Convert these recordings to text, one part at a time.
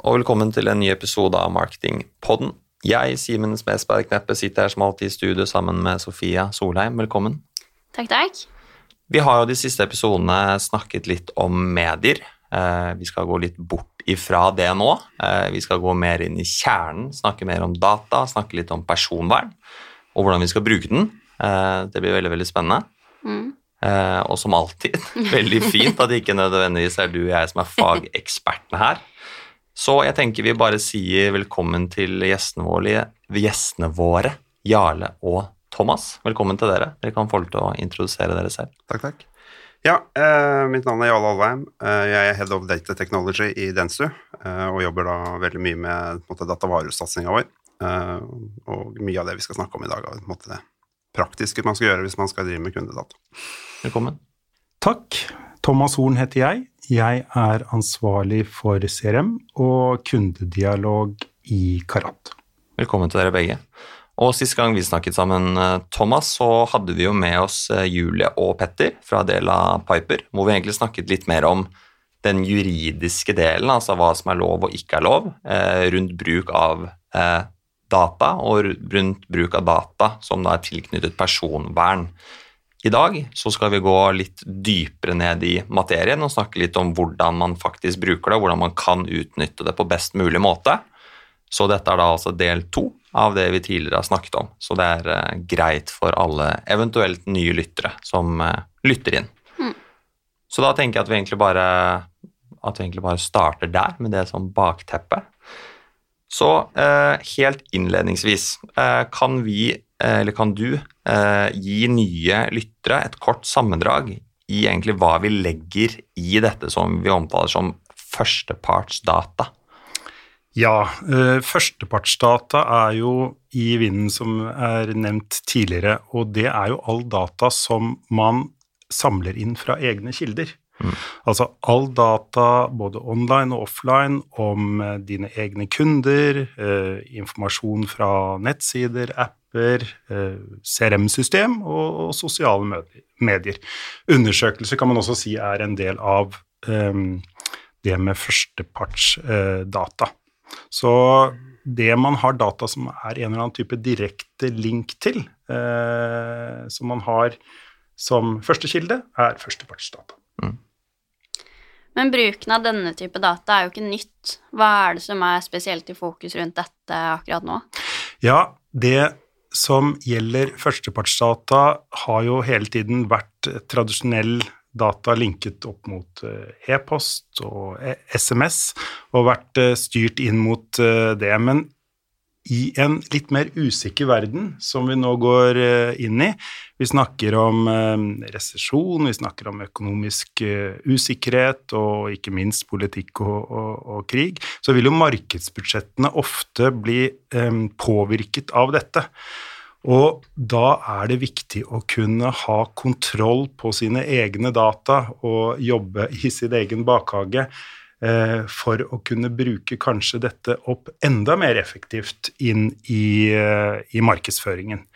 Og velkommen til en ny episode av Marketingpodden. Jeg, Simen Smedsberg Kneppe, sitter her som alltid i studio sammen med Sofia Solheim. Velkommen. Takk, takk. Vi har jo de siste episodene snakket litt om medier. Eh, vi skal gå litt bort ifra det nå. Eh, vi skal gå mer inn i kjernen, snakke mer om data, snakke litt om personvern og hvordan vi skal bruke den. Eh, det blir veldig, veldig spennende. Mm. Og som alltid, veldig fint at det ikke nødvendigvis er du og jeg som er fagekspertene her. Så jeg tenker vi bare sier velkommen til gjestene våre, gjestene våre Jarle og Thomas. Velkommen til dere. Dere kan få lov til å introdusere dere selv. Takk, takk. Ja, eh, mitt navn er Jarle Alvheim. Eh, jeg er Head of Data Technology i Densu, eh, og jobber da veldig mye med på måte, datavarusatsinga vår. Eh, og mye av det vi skal snakke om i dag, er måte, det praktiske man skal gjøre hvis man skal drive med kundedata. Velkommen. Takk. Thomas Horn heter jeg. Jeg er ansvarlig for CRM og kundedialog i Karat. Velkommen til dere begge. Og Sist gang vi snakket sammen, eh, Thomas, så hadde vi jo med oss eh, Julie og Petter fra del av Piper, hvor vi egentlig snakket litt mer om den juridiske delen, altså hva som er lov og ikke er lov, eh, rundt bruk av data og rundt bruk av data som da er tilknyttet personvern. I dag så skal vi gå litt dypere ned i materien og snakke litt om hvordan man faktisk bruker det, og hvordan man kan utnytte det på best mulig måte. Så dette er da altså del to av det vi tidligere har snakket om. Så det er uh, greit for alle eventuelt nye lyttere som uh, lytter inn. Mm. Så da tenker jeg at vi egentlig bare, at vi egentlig bare starter der, med det som bakteppe. Så uh, helt innledningsvis, kan vi, eller kan du, gi nye lyttere et kort sammendrag i egentlig hva vi legger i dette som vi omtaler som førstepartsdata? Ja, uh, førstepartsdata er jo i vinden som er nevnt tidligere, og det er jo all data som man samler inn fra egne kilder. Mm. Altså all data, både online og offline, om dine egne kunder, eh, informasjon fra nettsider, apper, CRM-system og, sosiale medier. Undersøkelser kan man også si er en del av um, det med førstepartsdata. Så det man har data som er en eller annen type direkte link til, eh, som man har som førstekilde, er førstepartsdata. Mm. Men bruken av denne type data er jo ikke nytt. Hva er det som er spesielt i fokus rundt dette akkurat nå? Ja, det som gjelder førstepartsdata, har jo hele tiden vært tradisjonell data linket opp mot eh, e-post og SMS, og vært eh, styrt inn mot eh, det. Men i en litt mer usikker verden som vi nå går inn i Vi snakker om resesjon, vi snakker om økonomisk usikkerhet og ikke minst politikk og, og, og krig. Så vil jo markedsbudsjettene ofte bli påvirket av dette. Og da er det viktig å kunne ha kontroll på sine egne data og jobbe i sin egen bakhage eh, for å kunne bruke kanskje dette opp enda mer effektivt inn i, eh, i markedsføringen.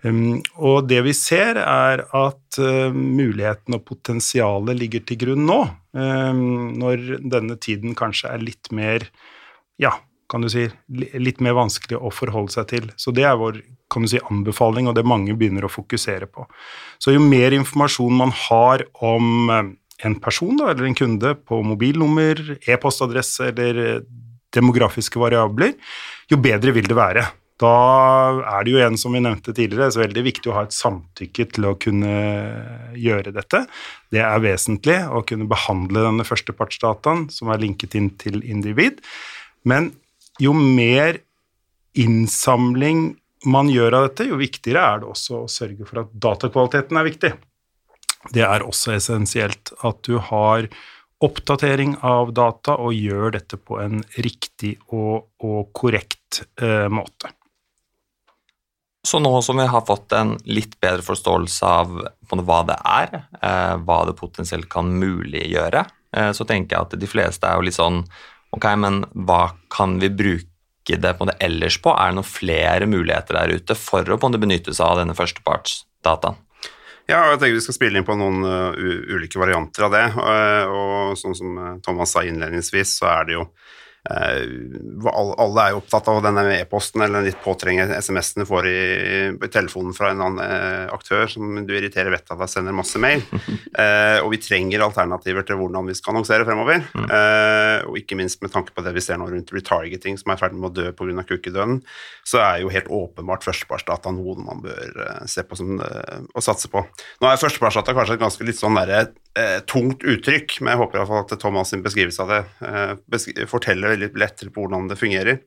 Um, og det vi ser, er at uh, muligheten og potensialet ligger til grunn nå, um, når denne tiden kanskje er litt mer ja, kan du si, litt mer vanskelig å forholde seg til. Så det er vår kan du si, anbefaling, og det mange begynner å fokusere på. Så jo mer informasjon man har om eh, en person da, eller en kunde på mobilnummer, e-postadresse eller eh, demografiske variabler, jo bedre vil det være. Da er det jo en som vi nevnte tidligere, så veldig viktig å ha et samtykke til å kunne gjøre dette. Det er vesentlig å kunne behandle denne førstepartsdataen som er linket inn til individ. Men jo mer innsamling man gjør av dette, jo viktigere er det også å sørge for at datakvaliteten er viktig. Det er også essensielt at du har oppdatering av data og gjør dette på en riktig og, og korrekt eh, måte. Så nå som vi har fått en litt bedre forståelse av hva det er, eh, hva det potensielt kan muliggjøre, eh, så tenker jeg at de fleste er jo litt sånn Ok, men hva kan vi bruke det på det ellers på? Er det noen flere muligheter der ute for å kunne benytte seg av denne førstepartsdataen? Ja, jeg tenker vi skal spille inn på noen uh, ulike varianter av det. Uh, og sånn som Thomas sa innledningsvis, så er det jo Eh, alle er jo opptatt av denne e-posten eller den litt påtrengende SMS-en du får i, i, telefonen fra en annen eh, aktør som du irriterer vettet av deg sender masse mail. eh, og vi trenger alternativer til hvordan vi skal annonsere fremover. Mm. Eh, og ikke minst med tanke på det vi ser nå rundt retargeting, som er i ferd med å dø pga. cookie-døden, så er jo helt åpenbart førstepartsdata noe man bør uh, se på som, og satse på. Nå er førstepartsdata kanskje et ganske litt sånn derre uh, tungt uttrykk, men jeg håper i hvert fall at Thomas' sin beskrivelse av det forteller veldig lettere på hvordan det fungerer.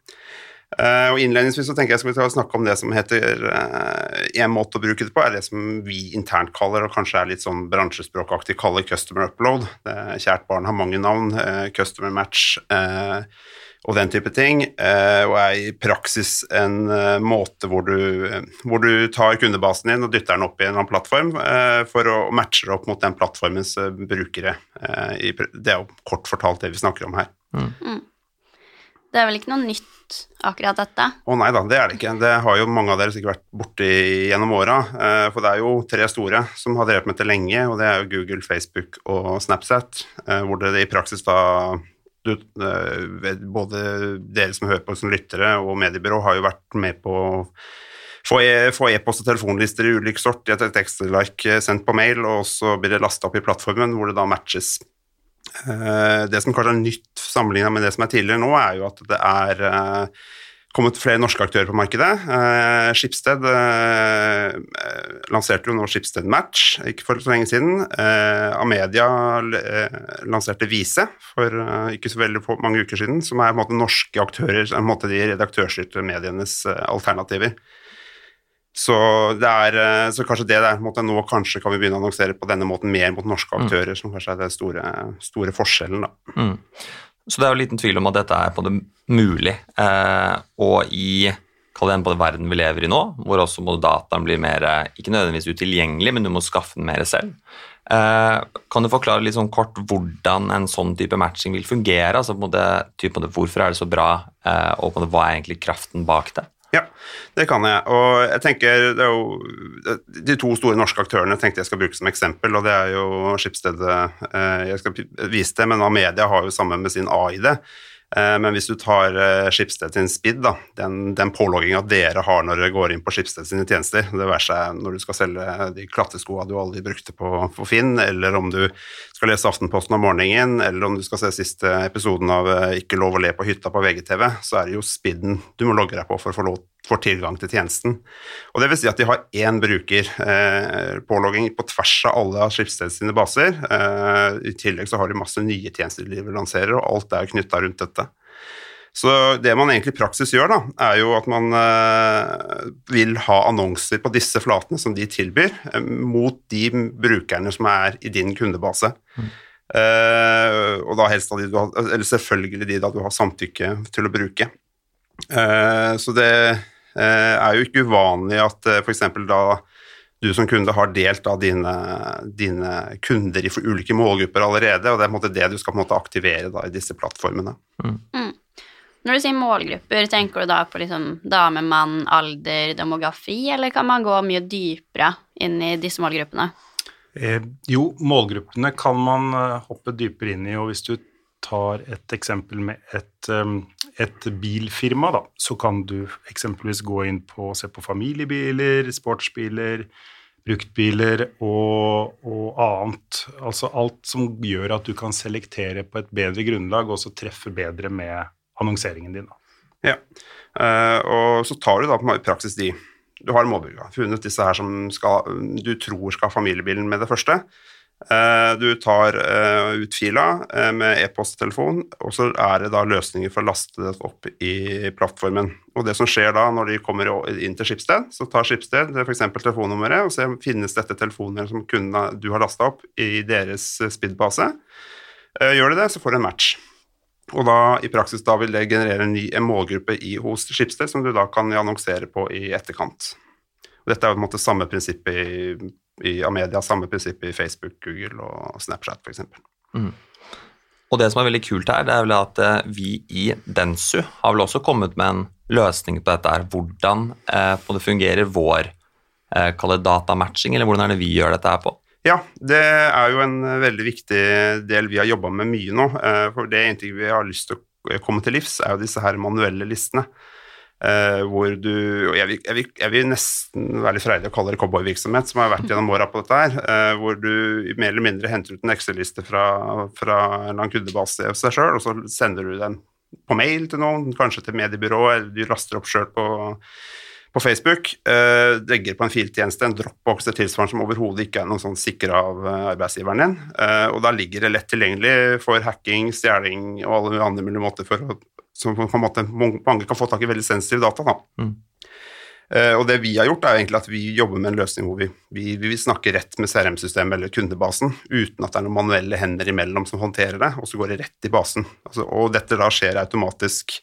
Eh, og Innledningsvis så tenker jeg skal vi snakke om det som heter uh, En måte å bruke det på er det som vi internt kaller, og kanskje er litt sånn bransjespråkaktig, kaller customer upload. Kjært barn har mange navn. Uh, customer match og den type ting. og er i praksis en måte hvor du, hvor du, tar kundebasen din og dytter den opp i en eller annen plattform for å matche opp mot den plattformens brukere. det er jo kort fortalt det vi snakker om her. Mm. Mm. Det er vel ikke noe nytt, akkurat dette? Å nei da, det er det ikke. Det har jo mange av dere sikkert vært borti gjennom åra. Eh, for det er jo tre store som har drevet med dette lenge, og det er jo Google, Facebook og Snapchat. Eh, hvor det i praksis da eh, både dere som hører på som lyttere, og mediebyrå har jo vært med på å få e-post og telefonlister i ulik sort. I et tekstlark sendt på mail, og så blir det lasta opp i plattformen, hvor det da matches. Eh, det som kanskje er nytt sammenligna med det som er tidligere nå, er jo at det er eh, kommet flere norske aktører på markedet. Eh, Skipsted eh, lanserte jo nå Skipsted Match ikke for så lenge siden. Eh, Amedia lanserte Vise for ikke så veldig mange uker siden, som er på en måte norske aktører, en måte de redaktørstyrte medienes alternativer. Så, det er, eh, så kanskje det der, måte, nå kanskje kan vi begynne å annonsere på denne måten mer mot norske mm. aktører, mm. som kanskje er den store, store forskjellen. Da. Mm. Så det er jo liten tvil om at dette er på det mulig. Eh, og i den på verden vi lever i nå, hvor også må dataen bli mer, ikke nødvendigvis utilgjengelig, men du må skaffe den mer selv. Eh, kan du forklare litt sånn kort hvordan en sånn type matching vil fungere? altså på det, type, Hvorfor er det så bra, eh, og på det, hva er egentlig kraften bak det? Ja, det kan jeg. Og jeg tenker det er jo De to store norske aktørene tenkte jeg skal bruke som eksempel, og det er jo Skipsstedet eh, Jeg skal vise det, men Amedia har jo sammen med sin AID men hvis du tar Skipsted Schibsted sin SPID, da, den, den pålogginga dere har når dere går inn på Skipsted sine tjenester, det være seg når du skal selge de klatreskoa du aldri brukte på, på, Finn, eller om du skal lese Aftenposten om morgenen, eller om du skal se siste episoden av eh, Ikke lov å le på hytta på VGTV, så er det jo SPID-en du må logge deg på for å få lov får tilgang til tjenesten. Og Det vil si at de har én brukerpålogging eh, på tvers av alle av Schibsted sine baser. Eh, I tillegg så har de masse nye tjenester de lanserer, og alt er knytta rundt dette. Så det man egentlig i praksis gjør, da, er jo at man eh, vil ha annonser på disse flatene som de tilbyr, eh, mot de brukerne som er i din kundebase. Mm. Eh, og da helst av de du har, eller selvfølgelig de da du har samtykke til å bruke. Eh, så det er jo ikke uvanlig at eh, f.eks. da du som kunde har delt av dine, dine, kunder i ulike målgrupper allerede, og det er på en måte det du skal på en måte aktivere da, i disse plattformene. Mm. Mm. Når du sier målgrupper, tenker du da på liksom dame, mann, alder, demografi, eller kan man gå mye dypere inn i disse målgruppene? Eh, jo, målgruppene kan man uh, hoppe dypere inn i, og hvis du tar et eksempel med et um, et bilfirma, da, så kan du eksempelvis gå inn på og se på familiebiler, sportsbiler, bruktbiler og, og, annet. Altså alt som gjør at du kan selektere på et bedre grunnlag og så treffe bedre med annonseringen din. Da. Ja, uh, og så tar du da på praksis de Du har målbrukere, funnet disse her som skal, du tror skal ha familiebilen med det første. Eh, du tar eh, ut fila eh, med e-posttelefon, og så er det da løsninger for å laste det opp i plattformen. Og det som skjer da når de kommer inn til Skipsted, så tar Skipsted f.eks. telefonnummeret og ser finnes dette telefoner som kunne, du har lasta opp i deres SPID-base. Gjør de det, så får du en match. Og da i praksis da vil det generere en ny målgruppe i, hos Skipsted som du da kan annonsere på i etterkant. Og dette er jo på en måte samme prinsipp i i Amedia, samme prinsipp i Facebook, Google og Snapchat f.eks. Mm. Og det som er veldig kult her, det er vel at eh, vi i Densu har vel også kommet med en løsning på dette her. Hvordan eh, det fungerer vår eh, datamatching, eller hvordan er det vi gjør dette her på? Ja, det er jo en veldig viktig del vi har jobba med mye nå. Eh, for det er vi har lyst til å komme til livs, er jo disse her manuelle listene. Uh, hvor du jeg jeg, vil, jeg vil, nesten være litt freidig å kalle det cowboyvirksomhet, som har vært gjennom åra på dette her, uh, hvor du mer eller mindre henter ut en Excel-liste fra, fra, en eller kundebase hos seg sjøl, og så sender du den på mail til noen, kanskje til mediebyrå, eller du laster opp sjøl på, på, Facebook. Uh, legger på en filtjeneste, en dropbox eller tilsvarende som overhodet ikke er noen sånn sikra av arbeidsgiveren din. og da ligger det lett tilgjengelig for hacking, stjeling og alle andre mulige måter for å så på en måte mange kan få tak i veldig sensitive data. Da. Mm. Uh, og det vi har gjort, er egentlig at vi jobber med en løsning hvor vi, vi, vi snakker rett med CRM-systemet eller kundebasen, uten at det er noen manuelle hender imellom som håndterer det, og så går det rett i basen. Altså, og dette da skjer automatisk,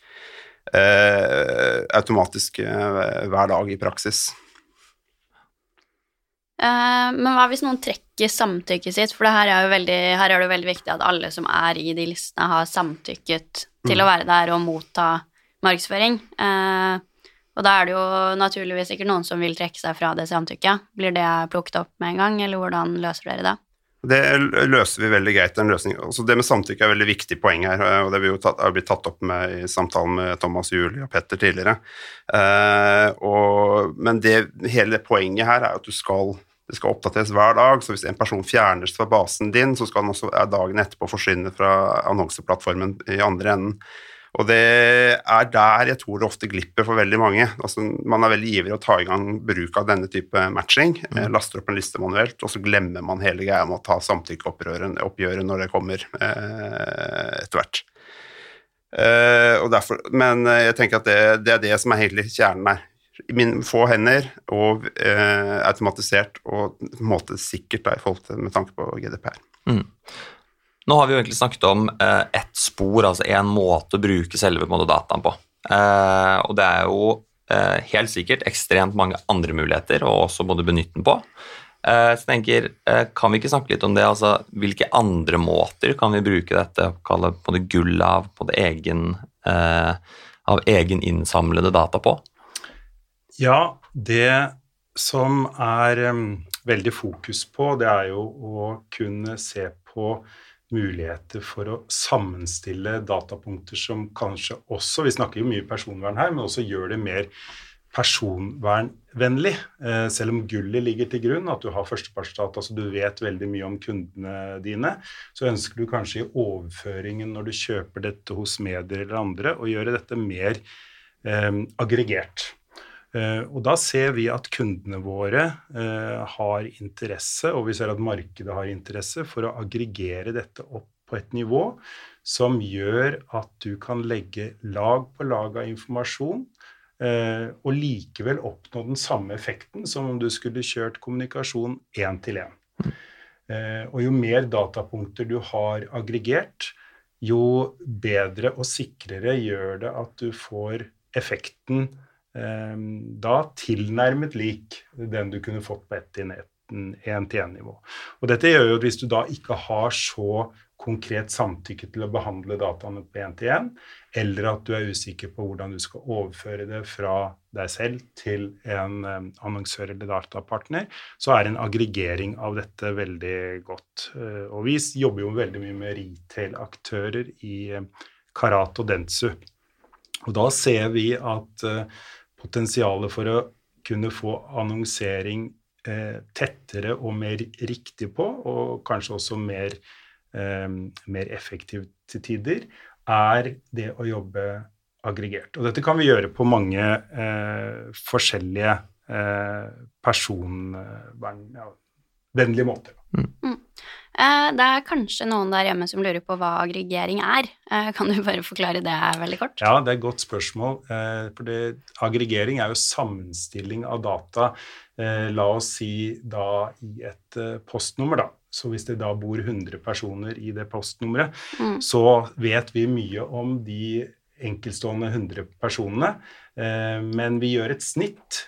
uh, automatisk uh, hver dag i praksis. Men hva hvis noen trekker samtykket sitt? For her er, veldig, her er det veldig viktig at alle som er i de listene, har samtykket til mm. å være der og motta markedsføring. Eh, og da er det jo naturligvis ikke noen som vil trekke seg fra det samtykket. Blir det plukket opp med en gang, eller hvordan løser dere det? Det løser vi veldig greit. en løsning. Altså det med samtykke er et veldig viktig poeng her, og det har blitt tatt opp med, i samtalen med Thomas Julie og Petter tidligere. Eh, og, men det, hele poenget her er at du skal det skal oppdateres hver dag, så hvis en person fjernes fra basen din, så skal den også dagen etterpå forsvinne fra annonseplattformen i andre enden. Og det er der jeg tror det ofte glipper for veldig mange. Altså, man er veldig ivrig å ta i gang bruk av denne type matching. Mm. Eh, laster opp en liste manuelt, og så glemmer man hele greia med å ta samtykkeoppgjøret når det kommer eh, etter hvert. Eh, derfor, men eh, jeg tenker at det, det, er det som er hele kjernen her min, få hender og eh, automatisert og på en måte sikkert da, i forhold til, med tanke på GDPR. Mm. Nå har vi jo egentlig snakket om eh, ett spor, altså én måte å bruke selve dataen på. Eh, og det er jo eh, helt sikkert ekstremt mange andre muligheter å også både benytte den på. Eh, så tenker, eh, Kan vi ikke snakke litt om det? altså Hvilke andre måter kan vi bruke dette, kalle på det gull av, på det egen, av egen innsamlede data på? Ja, det som er um, veldig fokus på, det er jo å kunne se på muligheter for å sammenstille datapunkter som kanskje også Vi snakker jo mye personvern her, men også gjør det mer personvernvennlig. Eh, selv om gullet ligger til grunn, at du har førstepartsdata så du vet veldig mye om kundene dine, så ønsker du kanskje i overføringen når du kjøper dette hos medier eller andre, å gjøre dette mer eh, aggregert. Eh, og da ser vi at kundene våre eh, har interesse, og vi ser at markedet har interesse, for å aggregere dette opp på et nivå som gjør at du kan legge lag på lag av informasjon, eh, og likevel oppnå den samme effekten som om du skulle kjørt kommunikasjon én til én. Og jo mer datapunkter du har aggregert, jo bedre og sikrere gjør det at du får effekten da tilnærmet lik den du kunne fått på 1-til-1-nivå. Og Dette gjør jo at hvis du da ikke har så konkret samtykke til å behandle dataene på én-til-én, eller at du er usikker på hvordan du skal overføre det fra deg selv til en um, annonsør eller datapartner, så er en aggregering av dette veldig godt. Uh, og vi jobber jo veldig mye med retail-aktører i um, Karat og Dentsu. Og da ser vi at uh, potensialet for å kunne få annonsering eh, tettere og mer riktig på, og kanskje også mer, eh, mer effektivt til tider, er det å jobbe aggregert. Og dette kan vi gjøre på mange eh, forskjellige eh, personvernvennlige måter. Mm. Eh, det er kanskje noen der hjemme som lurer på hva aggregering er. Eh, kan du bare forklare det veldig kort? Ja, det er et godt spørsmål. Eh, for det, aggregering er jo sammenstilling av data. La oss si da i et postnummer, da. Så hvis det da bor 100 personer i det postnummeret, mm. så vet vi mye om de enkeltstående 100 personene. Men vi gjør et snitt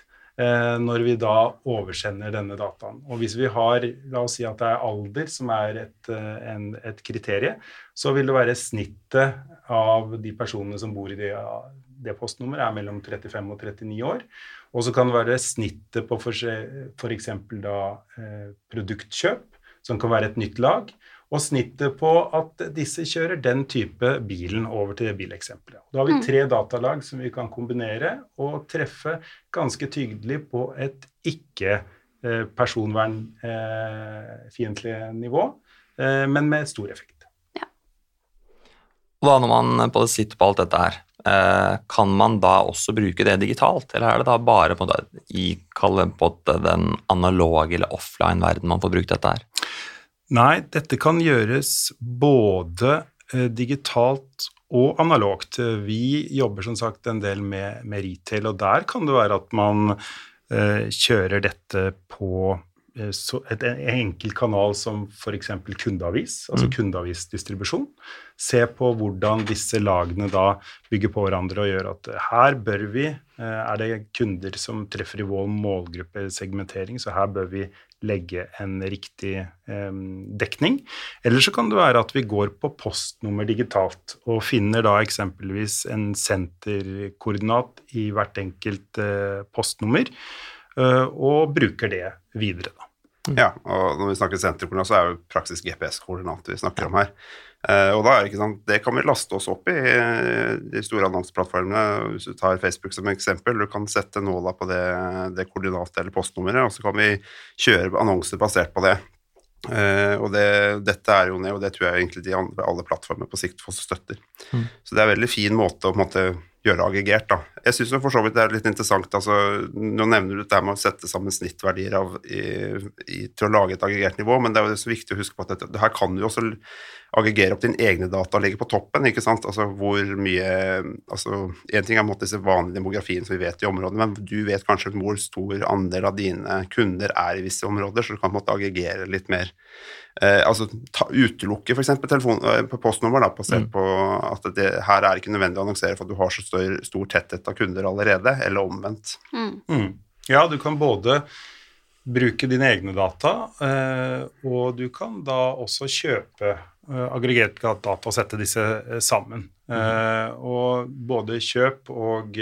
når vi da oversender denne dataen. Og hvis vi har, la oss si at det er alder som er et, eh, en, et kriterie, så vil det være snittet av de personene som bor i det, det postnummeret, er mellom 35 og 39 år. Og så kan det være snittet på f.eks. da eh, produktkjøp, som kan være et nytt lag. Og snittet på at disse kjører den type bilen over til det bileksempelet. Da har vi tre datalag som vi kan kombinere og treffe ganske tydelig på et ikke eh, personvernfiendtlig nivå, eh, men med stor effekt. Og da når man både sitter på alt dette her, eh, kan man da også bruke det digitalt, eller er det da bare på i på den analoge eller offline-verden man får brukt dette her? Nei, dette kan gjøres både eh, digitalt og analogt. Vi jobber som sagt en del med, med retail, og der kan det være at man eh, kjører dette på så et, en enkel kanal som f.eks. kundeavis, altså Mm. kundeavisdistribusjon. Se på hvordan disse lagene da bygger på hverandre og gjør at eh, her bør vi, eh, er det kunder som treffer i vår målgruppesegmentering, så her bør vi legge en riktig eh, dekning. Eller så kan det være at vi går på postnummer digitalt og finner da eksempelvis en senterkoordinat i hvert enkelt eh, postnummer, eh, og bruker det videre, da. Ja, og når vi snakker senterkoordinat, så er det jo praksis GPS-koordinat vi snakker om her. Eh, og da er det ikke sant, det kan vi laste oss opp i eh, de store annonseplattformene. Hvis du tar Facebook som eksempel, du kan sette nåla på det, det koordinatet eller postnummeret, og så kan vi kjøre annonser basert på det. Eh, og det, dette er jo ned, og det tror jeg egentlig de andre, alle plattformer på sikt får støtter. Mm. Så det er en veldig fin måte å på en måte gjøre aggregert. da. Jeg syns for så vidt det er litt interessant. altså, Nå nevner du dette med å sette sammen snittverdier av, i, i, til å lage et aggregert nivå, men det er jo så viktig å huske på at dette, det her kan jo også aggregere opp dine egne data og legge på toppen. ikke sant? Altså hvor mye altså En ting er måtte måte disse vanlige demografiene som vi vet i området, men du vet kanskje hvor stor andel av dine kunder er i visse områder, så du kan måte aggregere litt mer. Eh, altså ta, utelukke f.eks. på postnummer, da, basert Mm. på at det, her er det ikke nødvendig å annonsere for at du har så stor, stor tetthet av kunder allerede, eller omvendt. Mm. Mm. Ja, du kan både bruke dine egne data, eh, og du kan da også kjøpe eh, aggregert data og sette disse eh, sammen. Eh, og både kjøp og,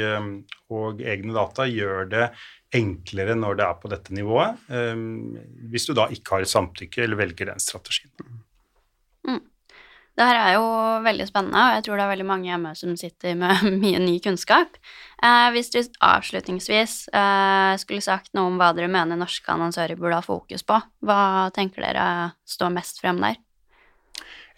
og egne data gjør det enklere når det er på dette nivået, hvis du da ikke har samtykke eller velger den strategien. Det her er jo veldig spennende, og jeg tror det er veldig mange hjemme som sitter med mye ny kunnskap. Eh, hvis dere avslutningsvis eh, skulle sagt noe om hva dere mener norske annonsører burde ha fokus på, hva tenker dere står mest frem der?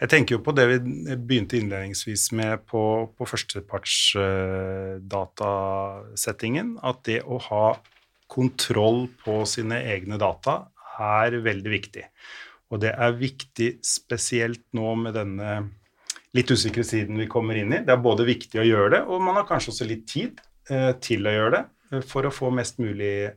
Jeg tenker jo på det vi begynte innledningsvis med på, på førstepartsdatasettingen, at det å ha kontroll på sine egne data er veldig viktig. Og det er viktig spesielt nå med denne litt usikre siden vi kommer inn i. Det er både viktig å gjøre det, og man har kanskje også litt tid eh, til å gjøre det eh, for å få mest mulig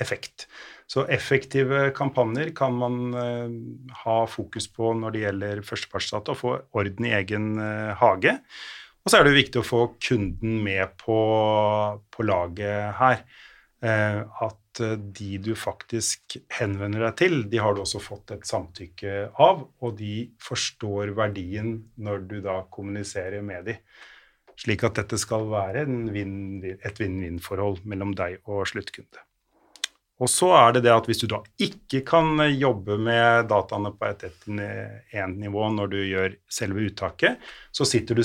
effekt. Så effektive kampanjer kan man eh, ha fokus på når det gjelder førstepartsdata, og få orden i egen hage. Og så er det viktig å få kunden med på, på laget her. Eh, at eh, de du faktisk henvender deg til, de har du også fått et samtykke av, og de forstår verdien når du da kommuniserer med dem. Slik at dette skal være vinn- et vinn-vinn-forhold mellom deg og sluttkunde. Og så er det det at hvis du da ikke kan jobbe med dataene på et ett nivå når du gjør selve uttaket, så sitter du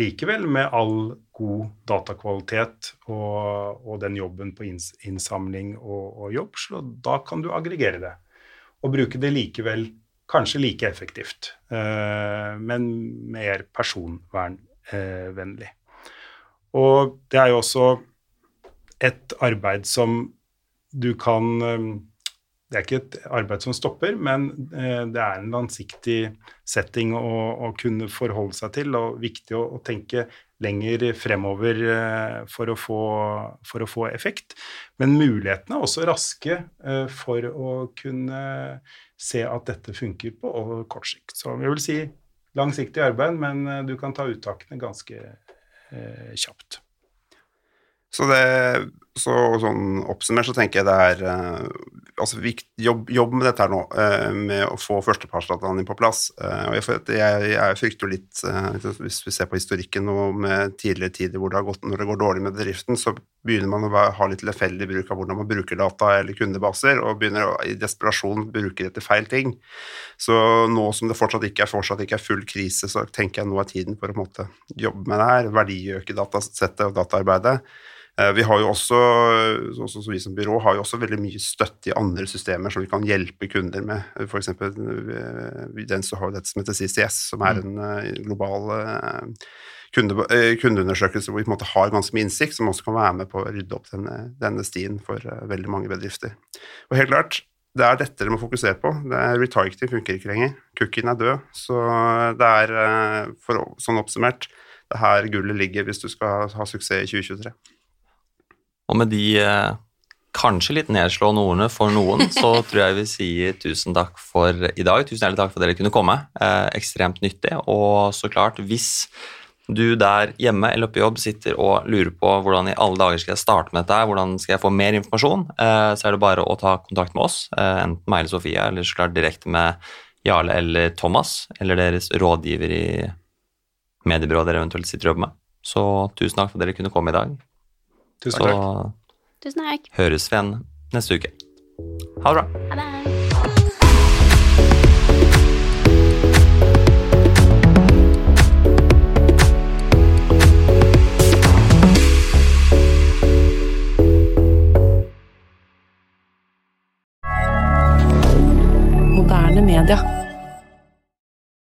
likevel med all god datakvalitet og, og den jobben på innsamling og, og jobb, så da kan du aggregere det. Og bruke det likevel kanskje like effektivt, eh, men mer personvernvennlig. Og det er jo også et arbeid som du kan eh, Det er ikke et arbeid som stopper, men eh, det er en langsiktig setting å, å kunne forholde seg til, og viktig å, å tenke lenger fremover eh, for å, få, for å få effekt. Men mulighetene er også raske eh, for å kunne se at dette funker på kort sikt. Så jeg vil si langsiktig arbeid, men du kan ta uttakene ganske kjapt. Så, det, så sånn oppsummert så tenker jeg det er eh, altså, jobb, jobb, med dette her nå, eh, med å få førstepartsdataene på plass. Eh, og jeg, jeg, jeg frykter litt, hvis vi ser på historikken nå med tidligere tider hvor det har gått, når det går dårlig med bedriften, så begynner man å ha litt tilfeldig bruk av hvordan man bruker data eller kundebaser, og begynner å, i desperasjon bruke det til feil ting. Så nå som det fortsatt ikke er, fortsatt ikke er full krise, så tenker jeg nå er tiden for å måte, jobbe med det her, verdiøke datasettet og dataarbeidet. Eh, vi har jo også, også vi som byrå har jo også veldig mye støtte i andre systemer som vi kan hjelpe kunder med. F.eks. Eh, den som har dette som heter CCS, som er mm. en eh, global kunde, kundeundersøkelse hvor vi på en måte har ganske mye innsikt, som også kan være med på å rydde opp denne, denne stien for veldig mange bedrifter. Og helt klart, det er dette dere må fokusere på. Det er Retargeting funker ikke lenger. Cookien er død. Så det er, for, sånn oppsummert, det her gullet ligger hvis du skal ha suksess i 2023. Og med de eh, kanskje litt nedslående ordene for noen, så tror jeg vi sier tusen takk for i dag. Tusen hjertelig takk for at dere kunne komme. Eh, ekstremt nyttig. Og så klart, hvis du der hjemme eller oppe i jobb sitter og lurer på hvordan i alle dager skal jeg starte med dette, hvordan skal jeg få mer informasjon, eh, så er det bare å ta kontakt med oss, eh, enten meg eller Sofia, eller så klart direkte med Jarle eller Thomas, eller deres rådgiver i mediebyrået dere eventuelt sitter og jobber med. Så tusen takk for at dere kunne komme i dag. Tusen takk. Så Tusen takk. høres vi igjen neste uke. Ha det bra. Ha det. moderne media.